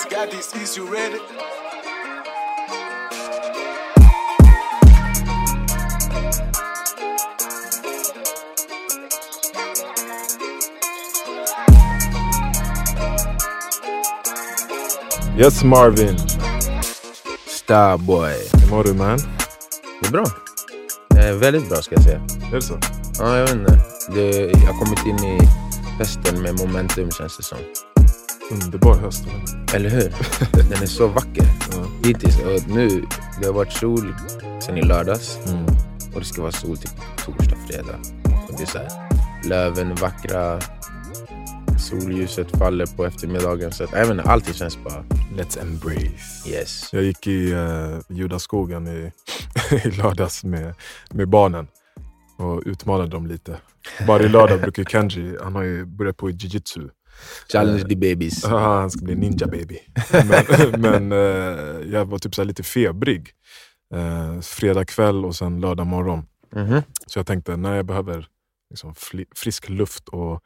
Yes, got this. Is you ready? Yes Marvin, Starboy. hur mår du man? Det är bra. Eh, väldigt bra ska jag säga. Är det så? Ja, jag vet inte. Det, jag har kommit in i hösten med momentum känns det som. Underbar höst. Eller hur? Den är så vacker. Ja. Hittills. Och nu, det har varit sol sen i lördags. Mm. Och det ska vara sol typ torsdag, fredag. Och det är så här, löven vackra. Solljuset faller på eftermiddagen. Så att, inte, allting känns bara Let's embrace. yes. Jag gick i uh, Judaskogen i, i lördags med, med barnen och utmanade dem lite. Bara i lördag brukar Kenji, han har ju börjat på jiu-jitsu. Challenge the babies. Ah, han ska bli ninja baby. Men, men eh, jag var typ så lite febrig. Uh, fredag kväll och sen lördag morgon. Mhm. Så jag tänkte, när jag behöver liksom, frisk luft och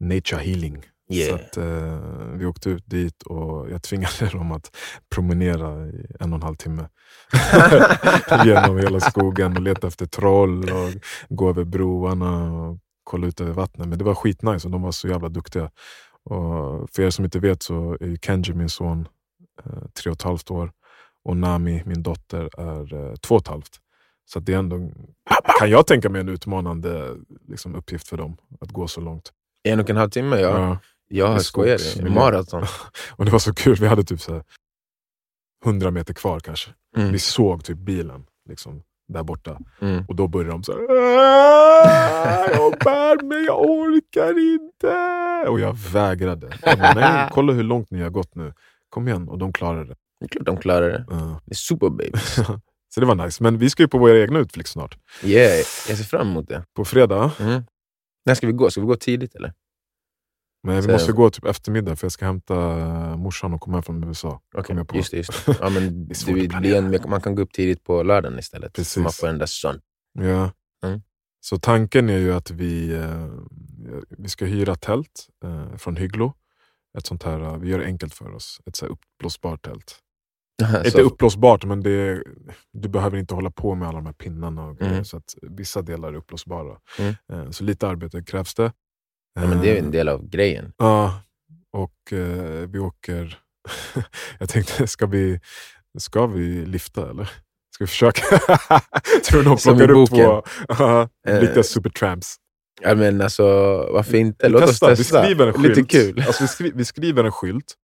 nature healing. Så Yeah. att, eh, vi åkte ut dit och jag tvingade dem att promenera i en och en halv timme. Genom hela skogen och leta efter troll och gå över broarna och kolla ut över vattnet. Men det var skitnice och de var så jävla duktiga. Och för er som inte vet så är Kenji min son eh, tre och ett halvt år och Nami, min dotter, är eh, två och ett halvt. Så det är ändå, kan jag tänka mig, en utmanande liksom, uppgift för dem att gå så långt. En och en halv timme, ja. Ja. Jag skojar. Maraton. Och det var så kul, vi hade typ så här 100 meter kvar kanske. Mm. Vi såg typ bilen liksom, där borta. Mm. Och då började de så här, "Aah, Jag bär mig, jag orkar inte. Och jag vägrade. Jag bara, Nej, kolla hur långt ni har gått nu. Kom igen. Och de klarade det. Det är klart de klarar det. Ja. Det är super babies. Så det var nice. Men vi ska ju på våra egna utflykt snart. Yeah, jag ser fram emot det. På fredag. Mm. När ska vi gå? Ska vi gå tidigt eller? Men vi måste gå typ eftermiddag för jag ska hämta morsan och komma hem från USA. Kom jag på. just det. Just det. Ja, men Det blir en, man kan gå upp tidigt på lördagen istället. Precis. Så man får den där sun. Ja. Mm. Så tanken är ju att vi, eh, vi ska hyra tält eh, från Hygglo. Ett sånt här, eh, vi gör det enkelt för oss. Ett så här uppblåsbart tält. Inte Så, uppblåsbart, men det du behöver inte hålla på med alla de här pinnarna. Och grejer, Mm. så att vissa delar är uppblåsbara. Mm. Eh, så lite arbete krävs det. Ja, men det är Eh, en del av grejen. Ja, och eh, vi åker... jag tänkte, ska vi, ska vi lifta eller? Ska vi försöka? Tror någon plockar upp två Ja, Eh, riktiga supertramps? Ja, men alltså, varför inte? Låt testar, oss testa. Vi skriver en skylt. Lite kul. Alltså, vi, skri, vi skriver en skylt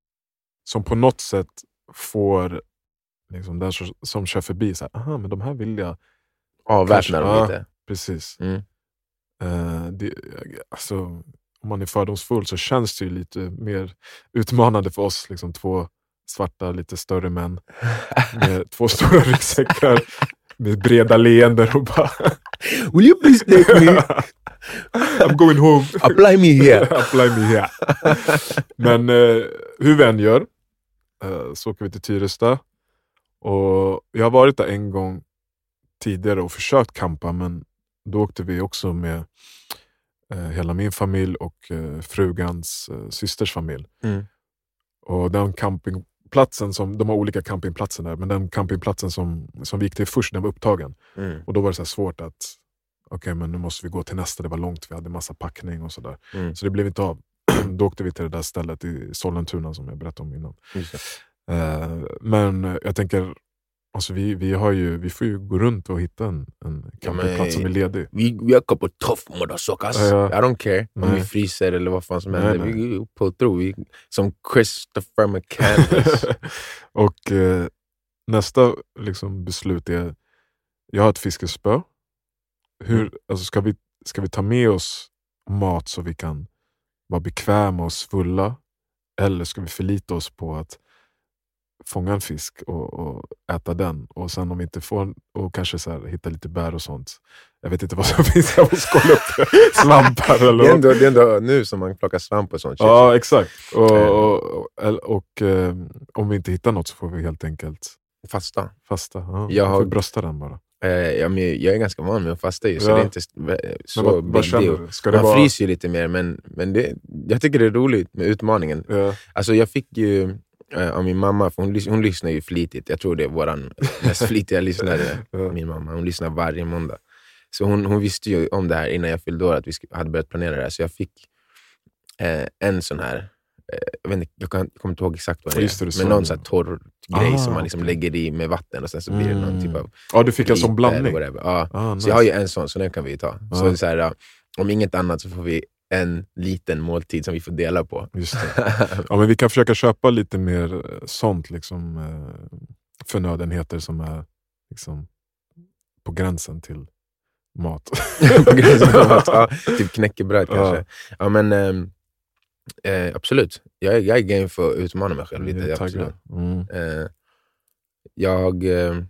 som på något sätt får liksom, den som, kör förbi, så här, aha, men de här vill jag... Avväpna dem lite. Precis. Mm. Eh, det, alltså, om man är fördomsfull så känns det ju lite mer utmanande för oss, liksom, två svarta, lite större män med två stora ryggsäckar med breda leenden och bara Will you please take me? I'm going home. Apply me here. Apply me here. Men eh, hur vi än gör eh, så åker vi till Tyresta. Och jag har varit där en gång tidigare och försökt campa men då åkte vi också med eh, hela min familj och eh, frugans eh, systers familj. Mm. Och den campingplatsen, som, de har olika campingplatser där, men den campingplatsen som, som vi gick till först, den var upptagen. Mm. Och då var det så svårt att, okej men nu måste vi gå till nästa, det var långt, vi hade massa packning och sådär. Mm. Så det blev inte av. då åkte vi till det där stället i Sollentuna som jag berättade om innan. Eh, men jag tänker, alltså vi, vi, har ju, vi får ju gå runt och hitta en, en campingplats som är ledig. Vi, vi är couple tough motherfuckers. Ja. I don't care om Nej. vi fryser eller vad fan som händer. nej. Vi på tro. Vi, som Christopher McCandless. och eh, nästa liksom, beslut är, jag har ett fiskespö. Hur, Mm. alltså, ska, vi, ska vi ta med oss mat så vi kan vara bekväma och svulla? Eller ska vi förlita oss på att fånga en fisk och, och äta den? Och sen om vi inte får, och kanske så här, hitta lite bär och sånt. Jag vet inte vad som finns, jag måste kolla upp. Svampar eller det, är ändå, det är ändå nu som man plockar svamp och sånt. Ja, exakt. Och, Eh. och, och, och eh, om vi inte hittar något så får vi helt enkelt Fasta. fasta. Ja, Jag har- brösta den bara. Eh, ja, men jag är ganska van med att fasta ju, så Ja. det är inte så vad, vad Man vara... fryser ju lite mer, men, men det, jag tycker det är roligt med utmaningen. Ja, Alltså jag fick ju Eh, av min mamma, för hon, lys- hon lyssnar ju flitigt. Jag tror det är vår mest flitiga lyssnare, min mamma. Hon lyssnar varje måndag. Så hon, hon visste ju om det här innan jag fyllde år, att vi hade börjat planera det här. Så jag fick eh, en sån här, eh, jag, vet inte, jag, kan, jag kommer inte ihåg exakt vad det Just det, är, sa men någon det. sån torr grej Ah, som man liksom lägger i med vatten och sen så blir det någon Mm. typ av Ja, du fick en sån blandning. Ja. Ah, nice. Så jag har ju en sån, så den kan vi ju ta. Så det är så här, om inget annat så får vi en liten måltid som vi får dela på. Just det. Ja, men vi kan försöka köpa lite mer eh, sånt, liksom, eh, förnödenheter som är liksom, på gränsen till mat. på gränsen av att, ja, typ knäckebröd Ja. kanske. Ja, men, ehm, eh, absolut, jag, är- jag är game för att utmana mig själv lite. Jag Absolut. Mm. Eh, jag, eh,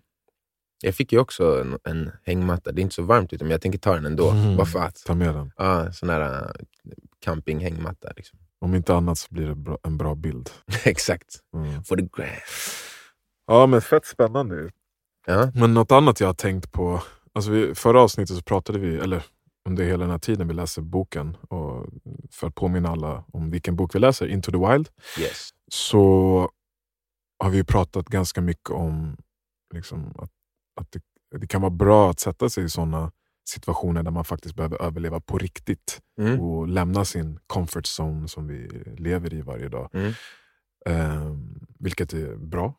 jag fick ju också en, en hängmatta. Det är inte så varmt ute, men jag tänker ta den ändå. Mm. Bara för att. Ta med den. Ja, sån här uh, campinghängmatta. Liksom. Om inte annat så blir det bra, en bra bild. Exakt. Mm. For the gram. Ja, men fett spännande. Ja. Men något annat jag har tänkt på. Alltså vi, förra avsnittet så pratade vi, eller under hela den här tiden vi läser boken, och för att påminna alla om vilken bok vi läser, Into the Wild, Yes. så har vi ju pratat ganska mycket om liksom, att, att det, det kan vara bra att sätta sig i sådana situationer där man faktiskt behöver överleva på riktigt Mm. och lämna sin comfort zone som vi lever i varje dag. Mm. Ehm, vilket är bra,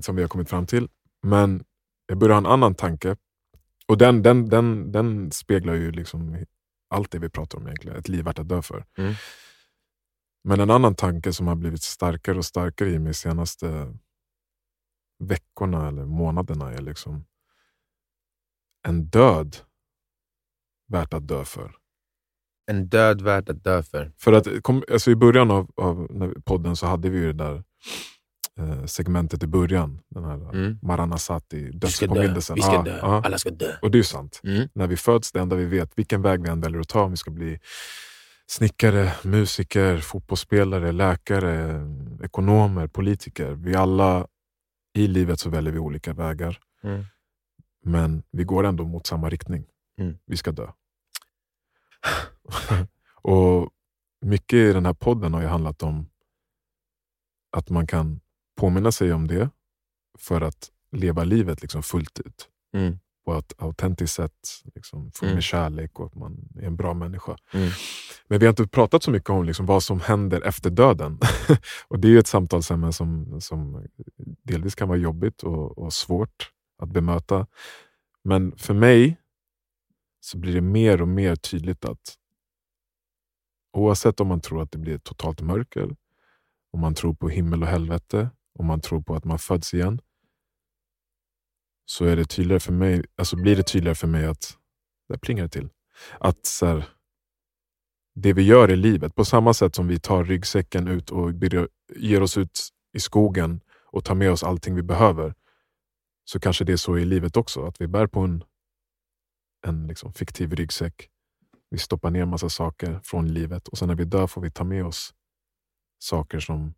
som vi har kommit fram till. Men jag börjar ha en annan tanke. Och den, den, den, den speglar ju liksom allt det vi pratar om egentligen. Ett liv värt att dö för. Mm. Men en annan tanke som har blivit starkare och starkare i mig senaste veckorna eller månaderna är liksom en död värt att dö för. En död värd att dö för. För att kom, alltså I början av, av podden så hade vi ju det där eh, segmentet i början. Den här Mm. Maranasati, Vi ska dö. dödspåminnelsen. Vi ska dö. ja. Alla ska dö. Och det är sant. Mm. När vi föds, det enda vi vet, vilken väg vi än väljer att ta, om vi ska bli snickare, musiker, fotbollsspelare, läkare, ekonomer, politiker. Vi alla, i livet så väljer vi olika vägar. Mm. Men vi går ändå mot samma riktning. Mm. Vi ska dö. och Mycket i den här podden har ju handlat om att man kan påminna sig om det för att leva livet liksom fullt ut. Mm. På ett autentiskt sätt, liksom, full med Mm. kärlek och att man är en bra människa. Mm. Men vi har inte pratat så mycket om liksom vad som händer efter döden. och Det är ett samtalsämne som, som delvis kan vara jobbigt och, och svårt att bemöta. Men för mig så blir det mer och mer tydligt att oavsett om man tror att det blir totalt mörker, om man tror på himmel och helvete, om man tror på att man föds igen, så är det tydligare för mig, alltså blir det tydligare för mig att, där plingar det till, att så här, det vi gör i livet, på samma sätt som vi tar ryggsäcken ut och ger oss ut i skogen och tar med oss allting vi behöver, så kanske det är så i livet också, att vi bär på en, en liksom fiktiv ryggsäck. Vi stoppar ner massa saker från livet och sen när vi dör får vi ta med oss saker som,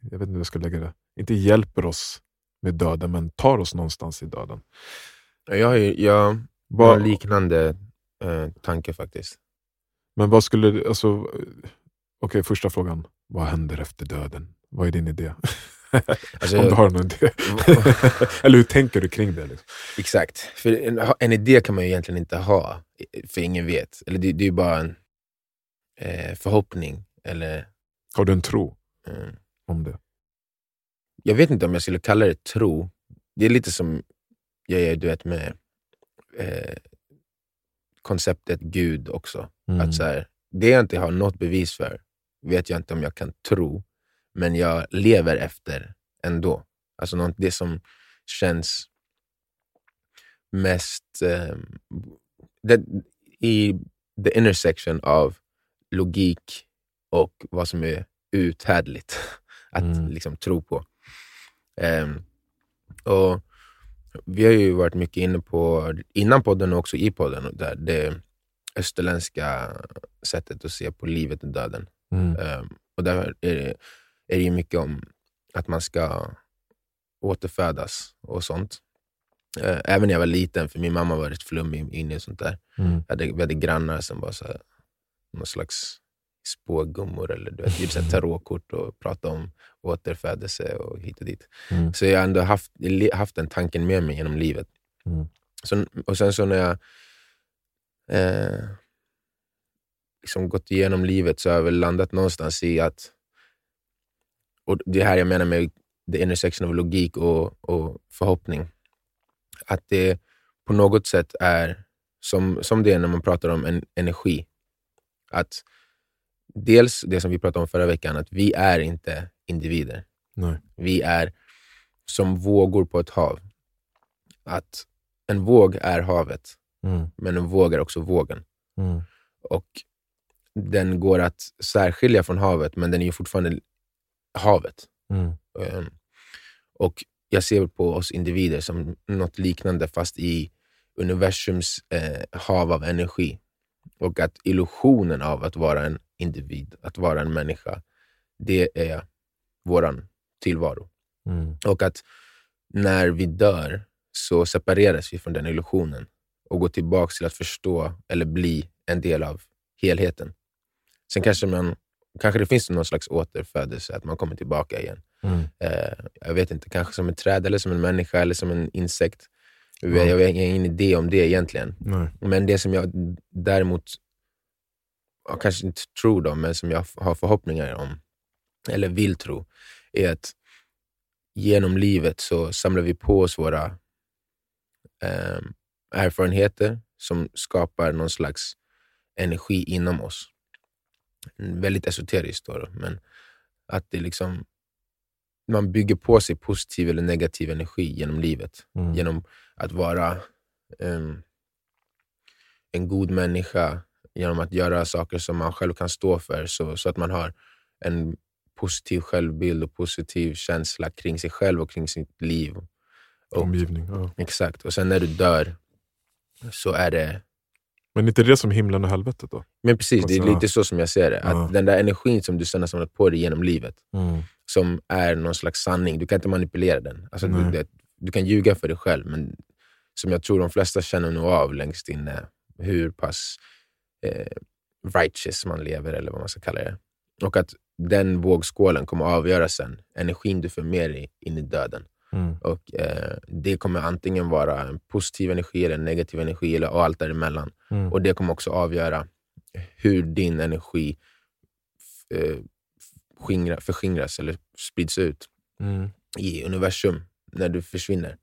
jag vet inte hur jag ska lägga det, inte hjälper oss med döden men tar oss någonstans i döden. Jag jag, jag har en liknande eh, tanke faktiskt. men vad skulle, alltså, okej första frågan, vad händer efter döden? Vad är din idé? Alltså, Om du har någon idé. Eller hur tänker du kring det? Liksom? Exakt. För en, en idé kan man ju egentligen inte ha, för ingen vet. Eller det, det är ju bara en eh, förhoppning. Eller, Har du en tro eh, om det? jag vet inte om jag skulle kalla det tro. Det är lite som jag är du vet, med eh, konceptet Gud också. Mm. Att så här, det jag inte har något bevis för vet jag inte om jag kan tro, men jag lever efter ändå. Alltså något, det som känns mest eh, det, i the intersection av logik och vad som är uthärdligt att Mm. liksom tro på. Ehm, och Vi har ju varit mycket inne på, innan podden och också i podden, där det österländska sättet att se på livet och döden. Mm. Ehm, och där är det, är det ju mycket om att man ska återfödas och sånt. Eh, Även när jag var liten, för min mamma var rätt flummig inne i sånt där. Mm. Jag hade, vi hade grannar som var så här, någon slags spågummor eller du vet, typ så tarotkort och prata om återfödelse och hit och dit. Mm. Så jag har ändå haft, haft den tanken med mig genom livet. Mm. Så, och sen så när jag eh, liksom gått igenom livet så har jag väl landat någonstans i att, och det här jag menar med the intersection av logik och, och förhoppning, att det på något sätt är som, som det är när man pratar om en, energi. Att dels det som vi pratade om förra veckan, att vi är inte individer. Nej. Vi är som vågor på ett hav. Att en våg är havet, Mm. men en våg är också vågen. Mm. Och den går att särskilja från havet, men den är ju fortfarande havet. Mm. Ehm, Och jag ser på oss individer som något liknande, fast i universums eh, hav av energi. Och att illusionen av att vara en individ, att vara en människa, det är våran tillvaro. Mm. Och att när vi dör så separeras vi från den illusionen och går tillbaka till att förstå eller bli en del av helheten. Sen kanske, man, kanske det finns någon slags återfödelse, att man kommer tillbaka igen. Mm. Eh, jag vet inte, kanske som ett träd, eller som en människa eller som en insekt. Jag, Ja. jag har ingen idé om det egentligen. Nej. Men det som jag däremot, jag kanske inte tror då, men som jag har förhoppningar om, eller vill tro, är att genom livet så samlar vi på oss våra eh, erfarenheter som skapar någon slags energi inom oss. Väldigt esoteriskt då, men att det liksom man bygger på sig positiv eller negativ energi genom livet. Mm. Genom att vara ehm, en god människa, genom att göra saker som man själv kan stå för, så, så att man har en positiv självbild och positiv känsla kring sig själv och kring sitt liv. Och, Omgivning. Ja. exakt. Och sen när du dör så är det... Men inte det som himlen och helvetet då? Men precis, det är Alltså, lite så som jag ser det. Att ja. Den där energin som du sen har samlat på dig genom livet, Mm. som är någon slags sanning. Du kan inte manipulera den. Alltså, du, det, du kan ljuga för dig själv, men som jag tror de flesta känner nog av längst inne, hur pass eh, righteous man lever, eller vad man ska kalla det. Och att den vågskålen kommer att avgöra sen energin du för med dig in i döden. Mm. Och eh, Det kommer antingen vara en positiv energi eller en negativ energi, eller och allt däremellan. Mm. Och det kommer också avgöra hur din energi eh, skingra, förskingras eller sprids ut Mm. i universum när du försvinner.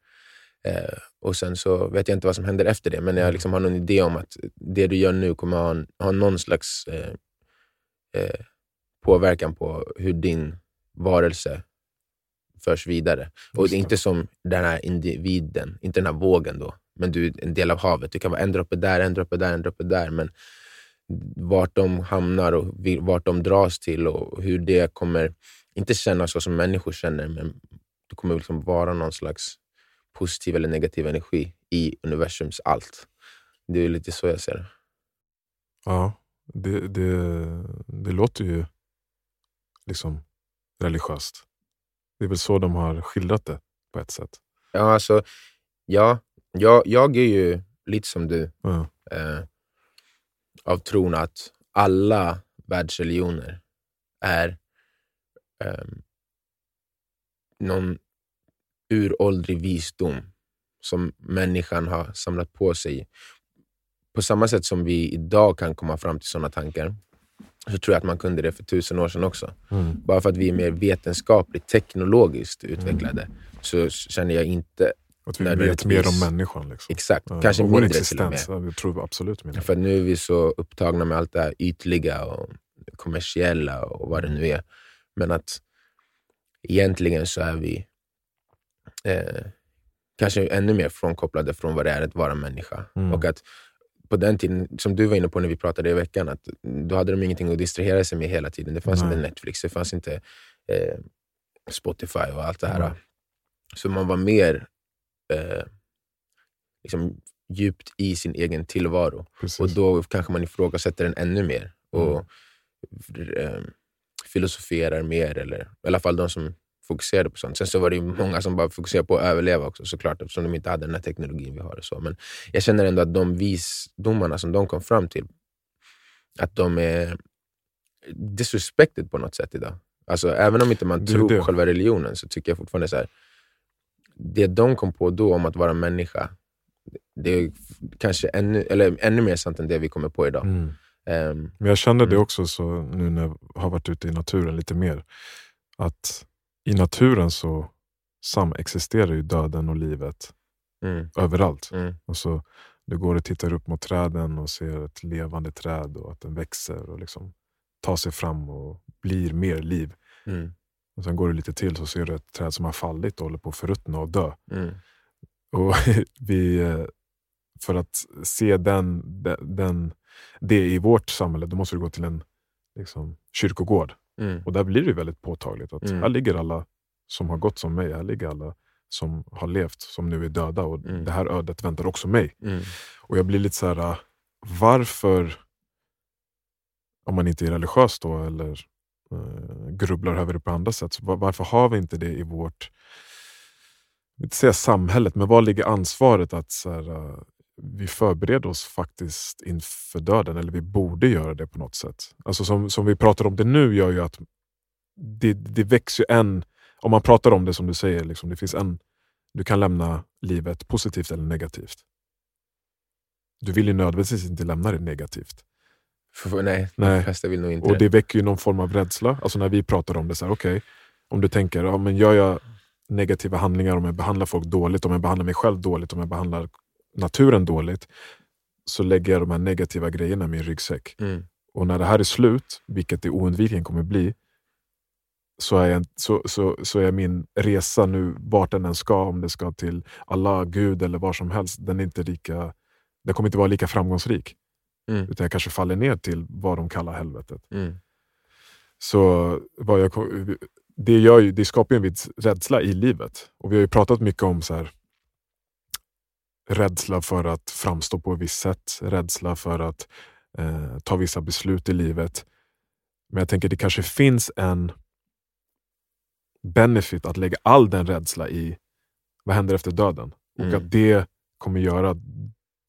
Eh, och Sen så vet jag inte vad som händer efter det, men jag liksom har någon idé om att det du gör nu kommer ha, en, ha någon slags eh, eh, påverkan på hur din varelse förs vidare. Och det är inte som den här individen, inte den här vågen då, men du är en del av havet. Du kan vara en droppe där, en droppe där, en droppe där, men vart de hamnar och vart de dras till och hur det kommer, inte kännas så som människor känner, men det kommer liksom vara någon slags positiv eller negativ energi i universums allt. Det är lite så jag ser det. Ja, det, det, det låter ju liksom religiöst. Det är väl så de har skildrat det på ett sätt. Ja, alltså, ja, jag, jag är ju lite som du, Ja. eh, av tron att alla världsreligioner är ehm, någon uråldrig visdom som människan har samlat på sig. På samma sätt som vi idag kan komma fram till sådana tankar, så tror jag att man kunde det för tusen år sedan också. Mm. Bara för att vi är mer vetenskapligt, teknologiskt utvecklade, så känner jag inte Att vi vet mer om människan. Liksom. exakt, Ja, kanske och mindre till och med. existens, ja, det tror absolut mindre. För nu är vi så upptagna med allt det här ytliga och kommersiella och vad det nu är. Men att egentligen så är vi eh, kanske ännu mer frånkopplade från vad det är att vara människa. Mm. Och att på den tiden, som du var inne på när vi pratade i veckan, att då hade de ingenting att distrahera sig med hela tiden. Det fanns Nej. inte Netflix, det fanns inte eh, Spotify och allt det här. Nej. Så man var mer eh, liksom, djupt i sin egen tillvaro. Precis. Och då kanske man ifrågasätter den ännu mer och eh, filosoferar mer, eller i alla fall de som fokuserade på sånt. Sen så var det ju många som bara fokuserade på att överleva också såklart, eftersom de inte hade den här teknologin vi har. Och så. Men jag känner ändå att de visdomarna som de kom fram till, att de är disrespected på något sätt idag. Alltså, även om inte man Det är tror det. på själva religionen så tycker jag fortfarande så här, det de kom på då om att vara människa, det är kanske ännu, eller ännu mer sant än det vi kommer på idag. Mm. Ehm, Men jag kände det Mm. också så nu när jag har varit ute i naturen lite mer. Att i naturen så samexisterar ju döden och livet mm, överallt. mm, Alltså, du går och tittar upp mot träden och ser ett levande träd och att den växer och liksom tar sig fram och blir mer liv. mm, Och Sen går du lite till så ser du ett träd som har fallit och håller på att förruttna och dö. mm, Och vi, eh, för att se den, den, den, det i vårt samhälle, då måste du gå till en liksom, kyrkogård. Mm, Och där blir det väldigt påtagligt att Mm. här ligger alla som har gått som mig. Här ligger alla som har levt, som nu är döda. Och Mm. Det här ödet väntar också mig. mm, Och jag blir lite så här, äh, varför, om man inte är religiös då eller eh, grubblar över det på andra sätt, var, varför har vi inte det i vårt, inte säga samhället, men var ligger ansvaret att så här, äh, vi förbereder oss faktiskt inför döden, eller vi borde göra det på något sätt. Alltså som, som vi pratar om det nu gör ju att det, det växer ju en, om man pratar om det som du säger, liksom, det finns en, du kan lämna livet positivt eller negativt. Du vill ju nödvändigtvis inte lämna det negativt. För, nej, Nej. de flesta vill nog inte Och det väcker ju någon form av rädsla. Alltså när vi pratar om det, så här, okej, om du tänker, ja, men gör jag negativa handlingar, om jag behandlar folk dåligt, om jag behandlar mig själv dåligt, om jag behandlar naturen dåligt, så lägger jag de här negativa grejerna i min ryggsäck. Mm, Och när det här är slut, vilket det oundvikligen kommer bli, så är, jag, så, så, så är min resa nu, vart den än ska, om det ska till Allah, Gud eller var som helst, den, är inte lika, den kommer inte vara lika framgångsrik. mm, Utan jag kanske faller ner till vad de kallar helvetet. mm, Så vad jag, det, gör ju, det skapar ju en viss rädsla i livet. Och Vi har ju pratat mycket om så här, rädsla för att framstå på ett visst sätt, rädsla för att eh, ta vissa beslut i livet. Men jag tänker det kanske finns en benefit att lägga all den rädsla i vad händer efter döden. Och Mm. att det kommer göra att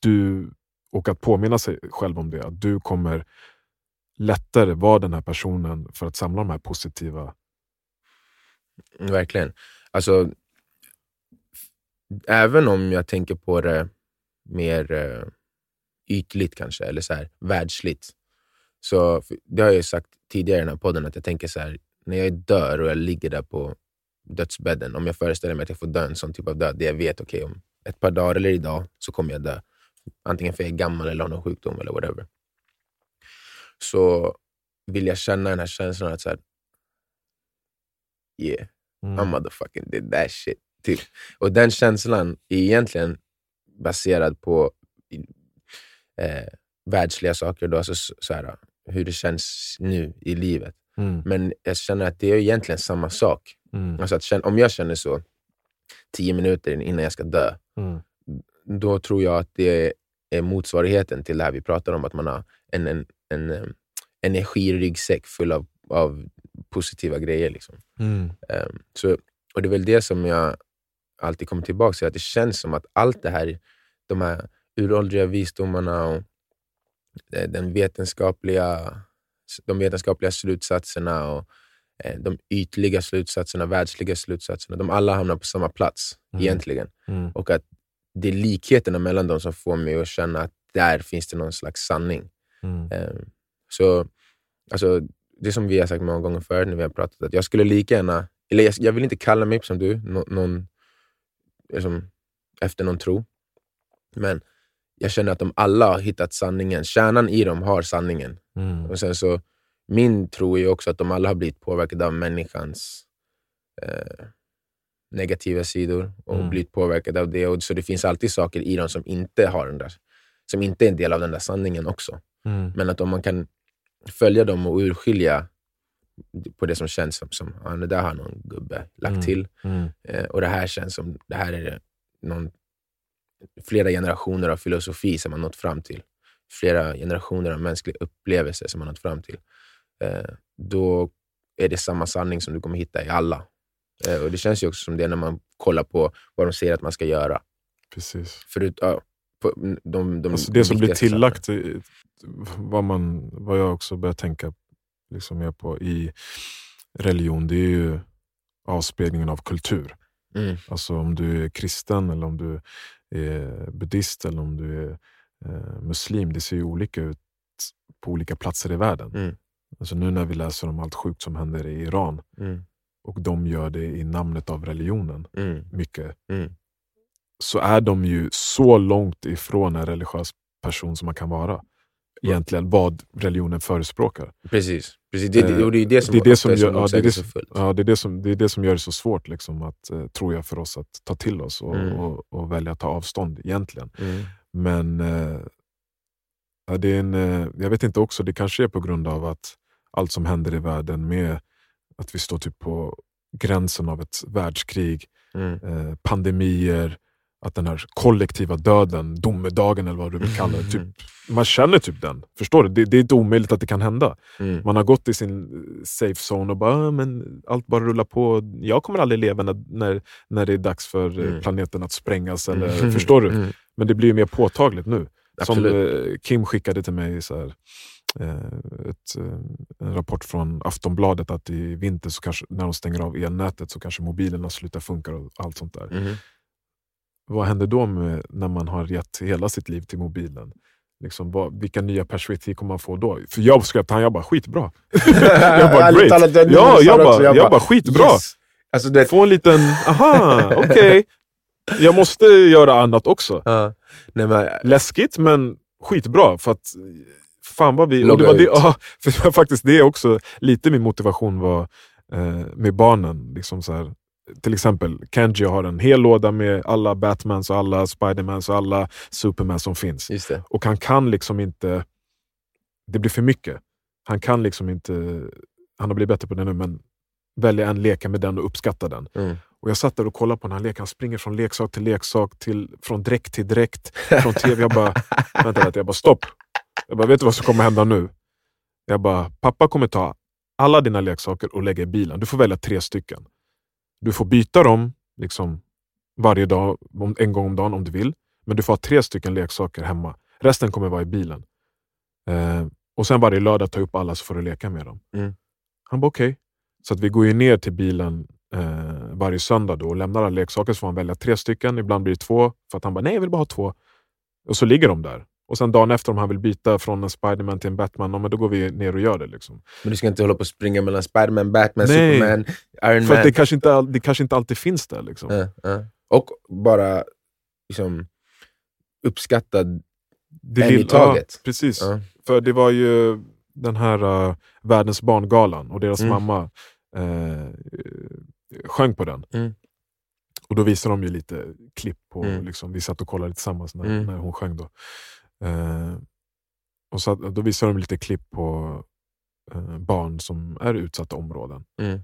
du, och att påminna sig själv om det, att du kommer lättare vara den här personen för att samla de här positiva... mm, verkligen. Alltså, även om jag tänker på det mer eh, ytligt kanske, eller så här, världsligt. Så, det har jag ju sagt tidigare i den här podden, att jag tänker så här, när jag dör och jag ligger där på dödsbädden, om jag föreställer mig att jag får dö en sån typ av död, där jag vet okej om ett par dagar eller idag så kommer jag dö. Antingen för jag är gammal eller har någon sjukdom eller whatever. Så vill jag känna den här känslan att så här, yeah, I motherfucking did that shit. Typ. Och den känslan är egentligen baserad på eh, världsliga saker, då, alltså, så, så här, hur det känns nu i livet. Mm. Men jag känner att det är egentligen samma sak. Mm. Alltså att om jag känner så tio minuter innan jag ska dö, Mm. då tror jag att det är motsvarigheten till det här vi pratar om, att man har en, en, en, em, energiryggsäck full av, av positiva grejer. Liksom. Ehm, så, och Det är väl det som jag alltid kommer tillbaka till, att det känns som att allt det här, de här uråldriga visdomarna och eh, den vetenskapliga, de vetenskapliga slutsatserna och eh, de ytliga slutsatserna, världsliga slutsatserna, de alla hamnar på samma plats Mm. egentligen. Mm. Och att det är likheterna mellan dem som får mig att känna att där finns det någon slags sanning. Mm. Ehm, Så alltså, det som vi har sagt många gånger förut när vi har pratat, att jag skulle lika gärna, eller jag, jag vill inte kalla mig som du, nå, någon, liksom, efter någon tro, men jag känner att de alla har hittat sanningen. Kärnan i dem har sanningen. Mm. Och sen så, min tro är också att de alla har blivit påverkade av människans eh, negativa sidor och Mm. blivit påverkade av det. Och så det finns alltid saker i dem som inte har den där, som inte är en del av den där sanningen också. Mm. Men att om man kan följa dem och urskilja på det som känns som, som ja, där har någon gubbe lagt Mm. till. Mm. Eh, och det här känns som, det här är det någon, flera generationer av filosofi som man nått fram till. Flera generationer av mänsklig upplevelse som man nått fram till. Eh, då är det samma sanning som du kommer hitta i alla. Eh, och Det känns ju också som det när man kollar på vad de säger att man ska göra. Precis. Förut, ja, på, de, de Alltså det som blir tillagt, vad, man, vad jag också börjar tänka liksom är på i religion, det är ju avspeglingen av kultur. Mm. Alltså om du är kristen, eller om du är buddhist eller om du är eh, muslim, det ser ju olika ut på olika platser i världen. Mm. Alltså nu när vi läser om allt sjukt som händer i Iran, Mm. och de gör det i namnet av religionen, Mm. mycket, Mm. så är de ju så långt ifrån en religiös person som man kan vara. Egentligen vad religionen förespråkar. Precis. Precis. Det, det, Eh, och det är det som, det är det som är så gör- ja, det är det som- motsägelsefullt. Ja, det, är det, som, det är det som gör det så svårt, liksom, att, eh, tror jag, för oss att ta till oss och, Mm. och, och välja att ta avstånd egentligen. Mm. Men eh, ja, det är en, jag vet inte också, det kanske är på grund av att allt som händer i världen med att vi står typ på gränsen av ett världskrig, Mm. eh, pandemier, att den här kollektiva döden, domedagen eller vad du vill kalla det, typ, man känner typ den. Förstår du? Det, det är inte omöjligt att det kan hända. Mm. Man har gått i sin safe zone och bara, "Ah, men allt bara rullar på. Jag kommer aldrig leva när, när, när det är dags för eh, Mm. planeten att sprängas. Eller, Mm. Förstår du? Mm. Men det blir mer påtagligt nu. Som Absolut. eh, Kim skickade till mig så här, eh, ett, eh, en rapport från Aftonbladet att i vinter, så kanske, när de stänger av elnätet, så kanske mobilerna slutar funka och allt sånt där. Vad händer då med, när man har gett hela sitt liv till mobilen? Liksom, vad, vilka nya perspektiv kommer man få då? För jag skrev till honom, jag bara skitbra. jag bara great. talat, ja, jag jag bara, också, jag jag bara, skitbra. Yes. Alltså, det, Få en liten, aha, okej. Jag måste göra annat också. ja. Nej, men, Läskigt men skitbra. För att, fan vad vi... Och det, var det, ja, för det var faktiskt det också, lite min motivation var eh, med barnen. Liksom så här, till exempel, Kenji har en hel låda med alla Batmans, och alla Spidermans och alla Superman som finns. just det. Och han kan liksom inte... Det blir för mycket. Han kan liksom inte... Han har blivit bättre på det nu, men välja en, leka med den och uppskatta den. Mm. Och Jag satt där och kollade på den här leken. Han springer från leksak till leksak, till, från dräkt till dräkt, från tv. Jag bara, vänta lite, jag bara stopp. Jag bara, vet du vad som kommer hända nu? Jag bara, pappa kommer ta alla dina leksaker och lägga i bilen. Du får välja tre stycken. Du får byta dem liksom, varje dag, en gång om dagen om du vill. Men du får ha tre stycken leksaker hemma. Resten kommer vara i bilen. Eh, och sen varje lördag ta upp alla så får du leka med dem. Mm. Han bara okej. Så att vi går ju ner till bilen eh, varje söndag då och lämnar alla leksaker så får han välja tre stycken. Ibland blir det två. För att han bara, nej jag vill bara ha två. Och så ligger de där. Och sen dagen efter om han vill byta från en Spiderman till en Batman, ja, men då går vi ner och gör det. Liksom. Men du ska inte hålla på och springa mellan Spiderman, Batman, Nej. Superman, Iron För Man. det kanske, inte, all- det kanske inte alltid finns där. Liksom. Ja, ja. Och bara liksom, uppskatta Det en i taget. Ja, precis. Ja. För det var ju den här uh, Världens barngalan och deras Mm. mamma eh, sjöng på den. Mm. Och då visade de ju lite klipp på, Mm. liksom, vi satt och kollade tillsammans när, Mm. när hon sjöng. Då, eh, och så, då visade de lite klipp på eh, barn som är i utsatta områden. Mm.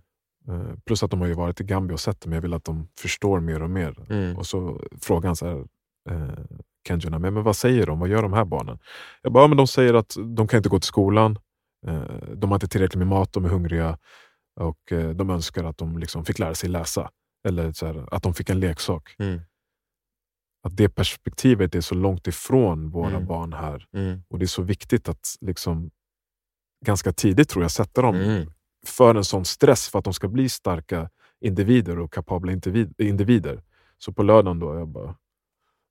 Eh, plus att de har ju varit i Gambia och sett det, men jag vill att de förstår mer och mer. Mm. Och så frågade han så här, eh, Kenjuna, men, men vad säger de? Vad gör de här barnen? Jag bara, ja, men de säger att de kan inte gå till skolan, eh, de har inte tillräckligt med mat, de är hungriga och eh, de önskar att de liksom fick lära sig läsa. Eller här, att de fick en leksak. Mm. Att det perspektivet är så långt ifrån våra Mm. barn här. Mm. Och det är så viktigt att liksom, ganska tidigt tror jag sätta dem Mm. för en sån stress för att de ska bli starka individer och kapabla individ, individer. Så på lördagen då, jag bara,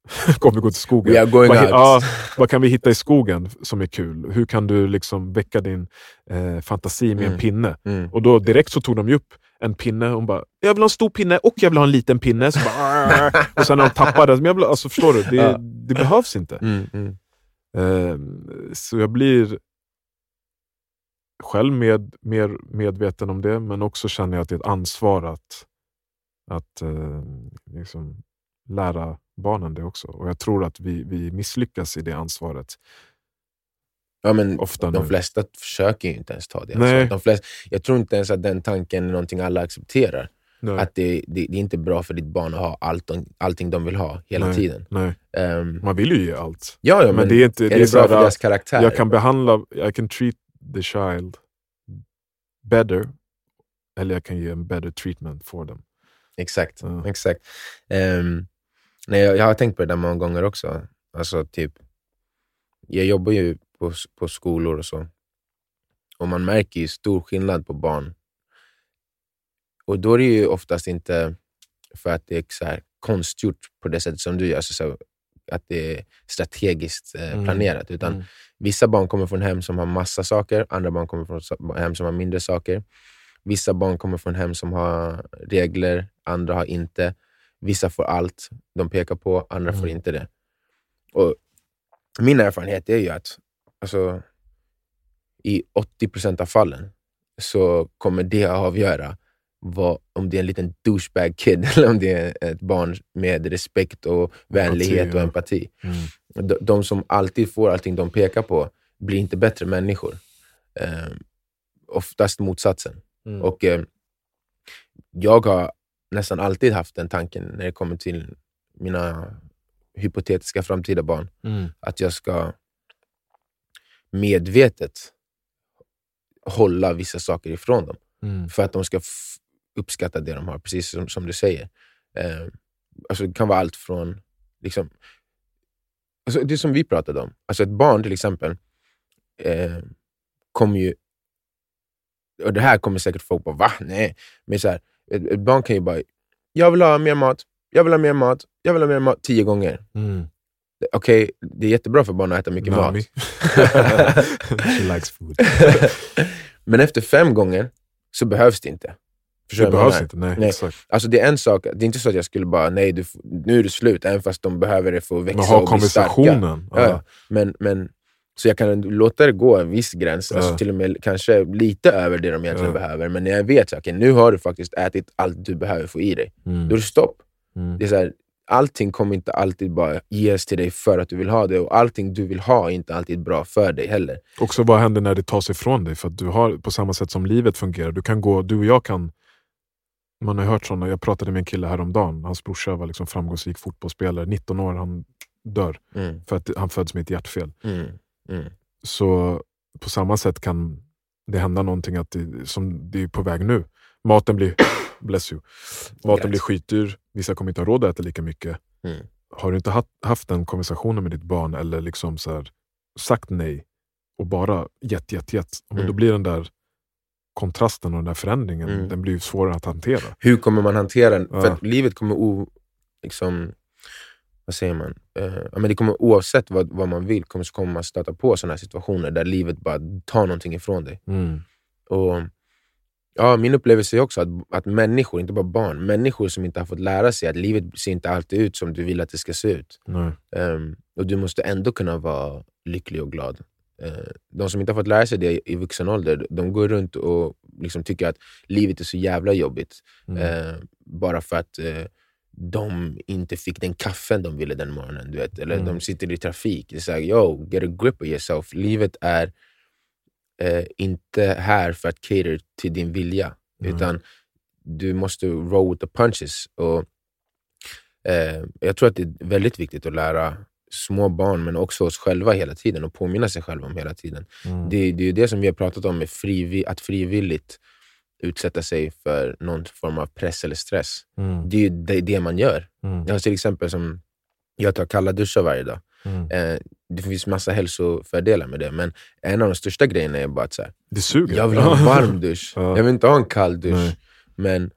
kommer gå till skogen? Going Vad, ja, vad kan vi hitta i skogen som är kul? Hur kan du liksom väcka din eh, fantasi med Mm. en pinne? Mm. Och då direkt så tog de upp en pinne och bara, jag vill ha en stor pinne och jag vill ha en liten pinne. Så bara, och sen när de tappade, men jag vill, alltså, förstår du? Det, Ja. det behövs inte. Mm. Mm. Eh, så jag blir själv med, mer medveten om det, men också känner jag att det är ett ansvar att, att eh, liksom lära barnen det också. Och jag tror att vi, vi misslyckas i det ansvaret Ja, men ofta de nu. flesta försöker ju inte ens ta det ansvaret. De flesta, jag tror inte ens att den tanken är någonting alla accepterar. Nej, Att det, det, det är inte bra för ditt barn att ha allt allting de vill ha hela Nej. tiden. nej. Ehm, Man vill ju ge allt. ja, ja, men, men, det är inte... är det är bra för deras karaktär? Jag kan behandla, I can treat the child better, eller jag kan ge en better treatment for them. Exakt. Ja. exakt. Ehm, nej, jag, jag har tänkt på det där många gånger också. Alltså, typ, jag jobbar ju på, på skolor och så. Och man märker ju stor skillnad på barn. Och då är det ju oftast inte för att det är så här konstgjort på det sättet som du gör, så, så att det är strategiskt eh, Mm. planerat. Utan Mm. Vissa barn kommer från hem som har massa saker, andra barn kommer från hem som har mindre saker. Vissa barn kommer från hem som har regler, andra har inte. Vissa får allt de pekar på, andra får Mm. inte det. Och Min erfarenhet är ju att alltså, i 80% av fallen så kommer det att avgöra vad, om det är en liten douchebag kid eller om det är ett barn med respekt och vänlighet och ja. empati. Mm. De, de som alltid får allting de pekar på blir inte bättre människor. Eh, oftast motsatsen. Mm. Och eh, Jag har nästan alltid haft den tanken när det kommer till mina hypotetiska framtida barn, Mm. att jag ska medvetet hålla vissa saker ifrån dem Mm. för att de ska uppskatta det de har, precis som, som du säger. Eh, alltså det kan vara allt från... Liksom, alltså det som vi pratade om. Alltså ett barn till exempel eh, kommer ju... Och det här kommer säkert folk bara, va? Nej. Men så här, ett, ett barn kan ju bara, jag vill ha mer mat, jag vill ha mer mat, jag vill ha mer mat, tio gånger. Mm. Okej, det är jättebra för barn att äta mycket mat. Nami. She likes food. Men efter fem gånger så behövs det inte. Förstår Det behövs inte. Nej, Nej. Exakt. Alltså det är en sak, det är inte så att jag skulle bara, nej du, nu är det slut, även fast de behöver det för att växa Men ha och bli starka. konversationen. Ja, ja. Men, men, så jag kan låta det gå en viss gräns, Ja. alltså till och med kanske lite över det de egentligen Ja. behöver. Men när jag vet att nu har du faktiskt ätit allt du behöver få i dig, Mm. då är det stopp. Mm. Det är så här, allting kommer inte alltid bara ges till dig för att du vill ha det, och allting du vill ha är inte alltid bra för dig heller. Också vad händer när det tas ifrån dig? För att du har, på samma sätt som livet fungerar, du kan gå, du och jag kan man har hört sådana, jag pratade med en kille häromdagen, hans brorsa var liksom framgångsrik fotbollsspelare, 19 år, han dör Mm, för att han föds med ett hjärtfel. mm, mm, Så på samma sätt kan det hända någonting att det, som det är på väg nu. Maten blir, bless you, maten Gratis. blir skitdyr, vissa kommer inte ha råd att äta lika mycket. mm. Har du inte haft, haft den konversationen med ditt barn eller liksom så här, sagt nej och bara gett, gett, gett, Mm. då blir den där kontrasten och den där förändringen Mm. den blir svårare att hantera. Hur kommer man hantera den? För Ja. att livet kommer o... Liksom, vad säger man? Ja, men det kommer, oavsett vad, vad man vill kommer, så kommer man stöta på sådana situationer där livet bara tar någonting ifrån dig. Mm. Och, ja, min upplevelse är också att, att människor, inte bara barn, människor som inte har fått lära sig att livet ser inte alltid ut som du vill att det ska se ut. Ehm, och du måste ändå kunna vara lycklig och glad. Eh, de som inte har fått lära sig det i vuxen ålder, de går runt och liksom tycker att livet är så jävla jobbigt. Mm. Eh, bara för att eh, de inte fick den kaffen de ville den morgonen. Du vet. Eller Mm. de sitter i trafik. Det är såhär, yo, get a grip of yourself. Livet är eh, inte här för att cater till din vilja. Mm. Utan du måste roll with the punches. Och, eh, jag tror att det är väldigt viktigt att lära små barn, men också oss själva hela tiden, och påminna sig själva om hela tiden. Mm. Det, det är det som vi har pratat om, med frivi, att frivilligt utsätta sig för någon form av press eller stress. Mm. Det är ju det, det man gör. Mm. Jag till exempel som jag tar kalla duschar varje dag. Mm. Eh, det finns massa hälsofördelar med det, men en av de största grejerna är bara att så här, Det suger. jag vill ha en varm dusch. Ja. Jag vill inte ha en kall dusch. Nej. Men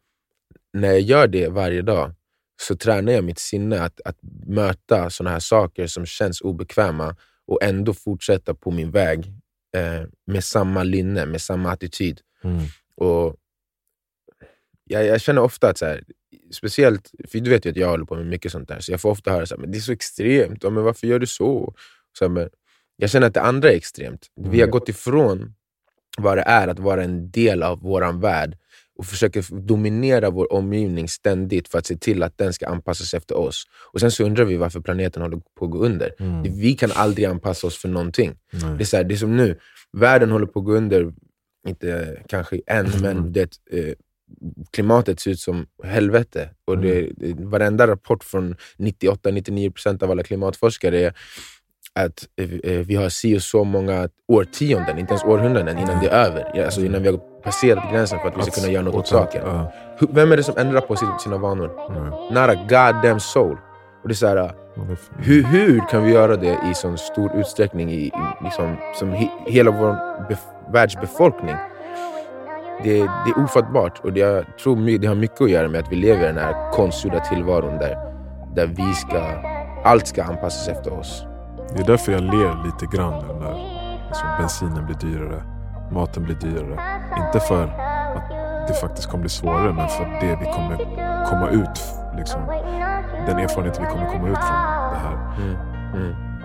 när jag gör det varje dag så tränar jag mitt sinne att, att möta såna här saker som känns obekväma och ändå fortsätta på min väg eh, med samma lynne, med samma attityd. Mm. Och jag, jag känner ofta att, så här, speciellt, för du vet ju att jag håller på med mycket sånt där, så jag får ofta höra men det är så extremt, ja, men varför gör du så? Här, jag känner att det andra är extremt. Vi har Mm. gått ifrån vad det är att vara en del av vår värld och försöker dominera vår omgivning ständigt för att se till att den ska anpassas efter oss. Och Sen så undrar vi varför planeten håller på att gå under. Mm. Vi kan aldrig anpassa oss för någonting. Nej. Det är, så här, det är som nu, världen håller på att gå under, inte kanske än, Mm. men det, eh, klimatet ser ut som helvete. Och det, Mm. varenda rapport från 98-99% av alla klimatforskare är att eh, eh, vi har si och så många årtionden, inte ens århundraden, innan det är över. Alltså innan vi har passerat gränsen för att vi ska kunna göra något åt saken. Vem är det som ändrar på sin- sina vanor? Not a goddamn soul. Och det är så här, hur, hur kan vi göra det i sån stor utsträckning, i, i, liksom, som he, hela vår bef- världsbefolkning. Det, det är ofattbart och det, jag tror det har mycket att göra med att vi lever i den här konstgjorda tillvaron där, där vi ska, allt ska anpassas efter oss. Det är därför jag ler lite grann nu när liksom bensinen blir dyrare, maten blir dyrare. Inte för att det faktiskt kommer bli svårare, men för det vi kommer komma ut, liksom, den erfarenhet vi kommer komma ut från det här. Mm. Mm.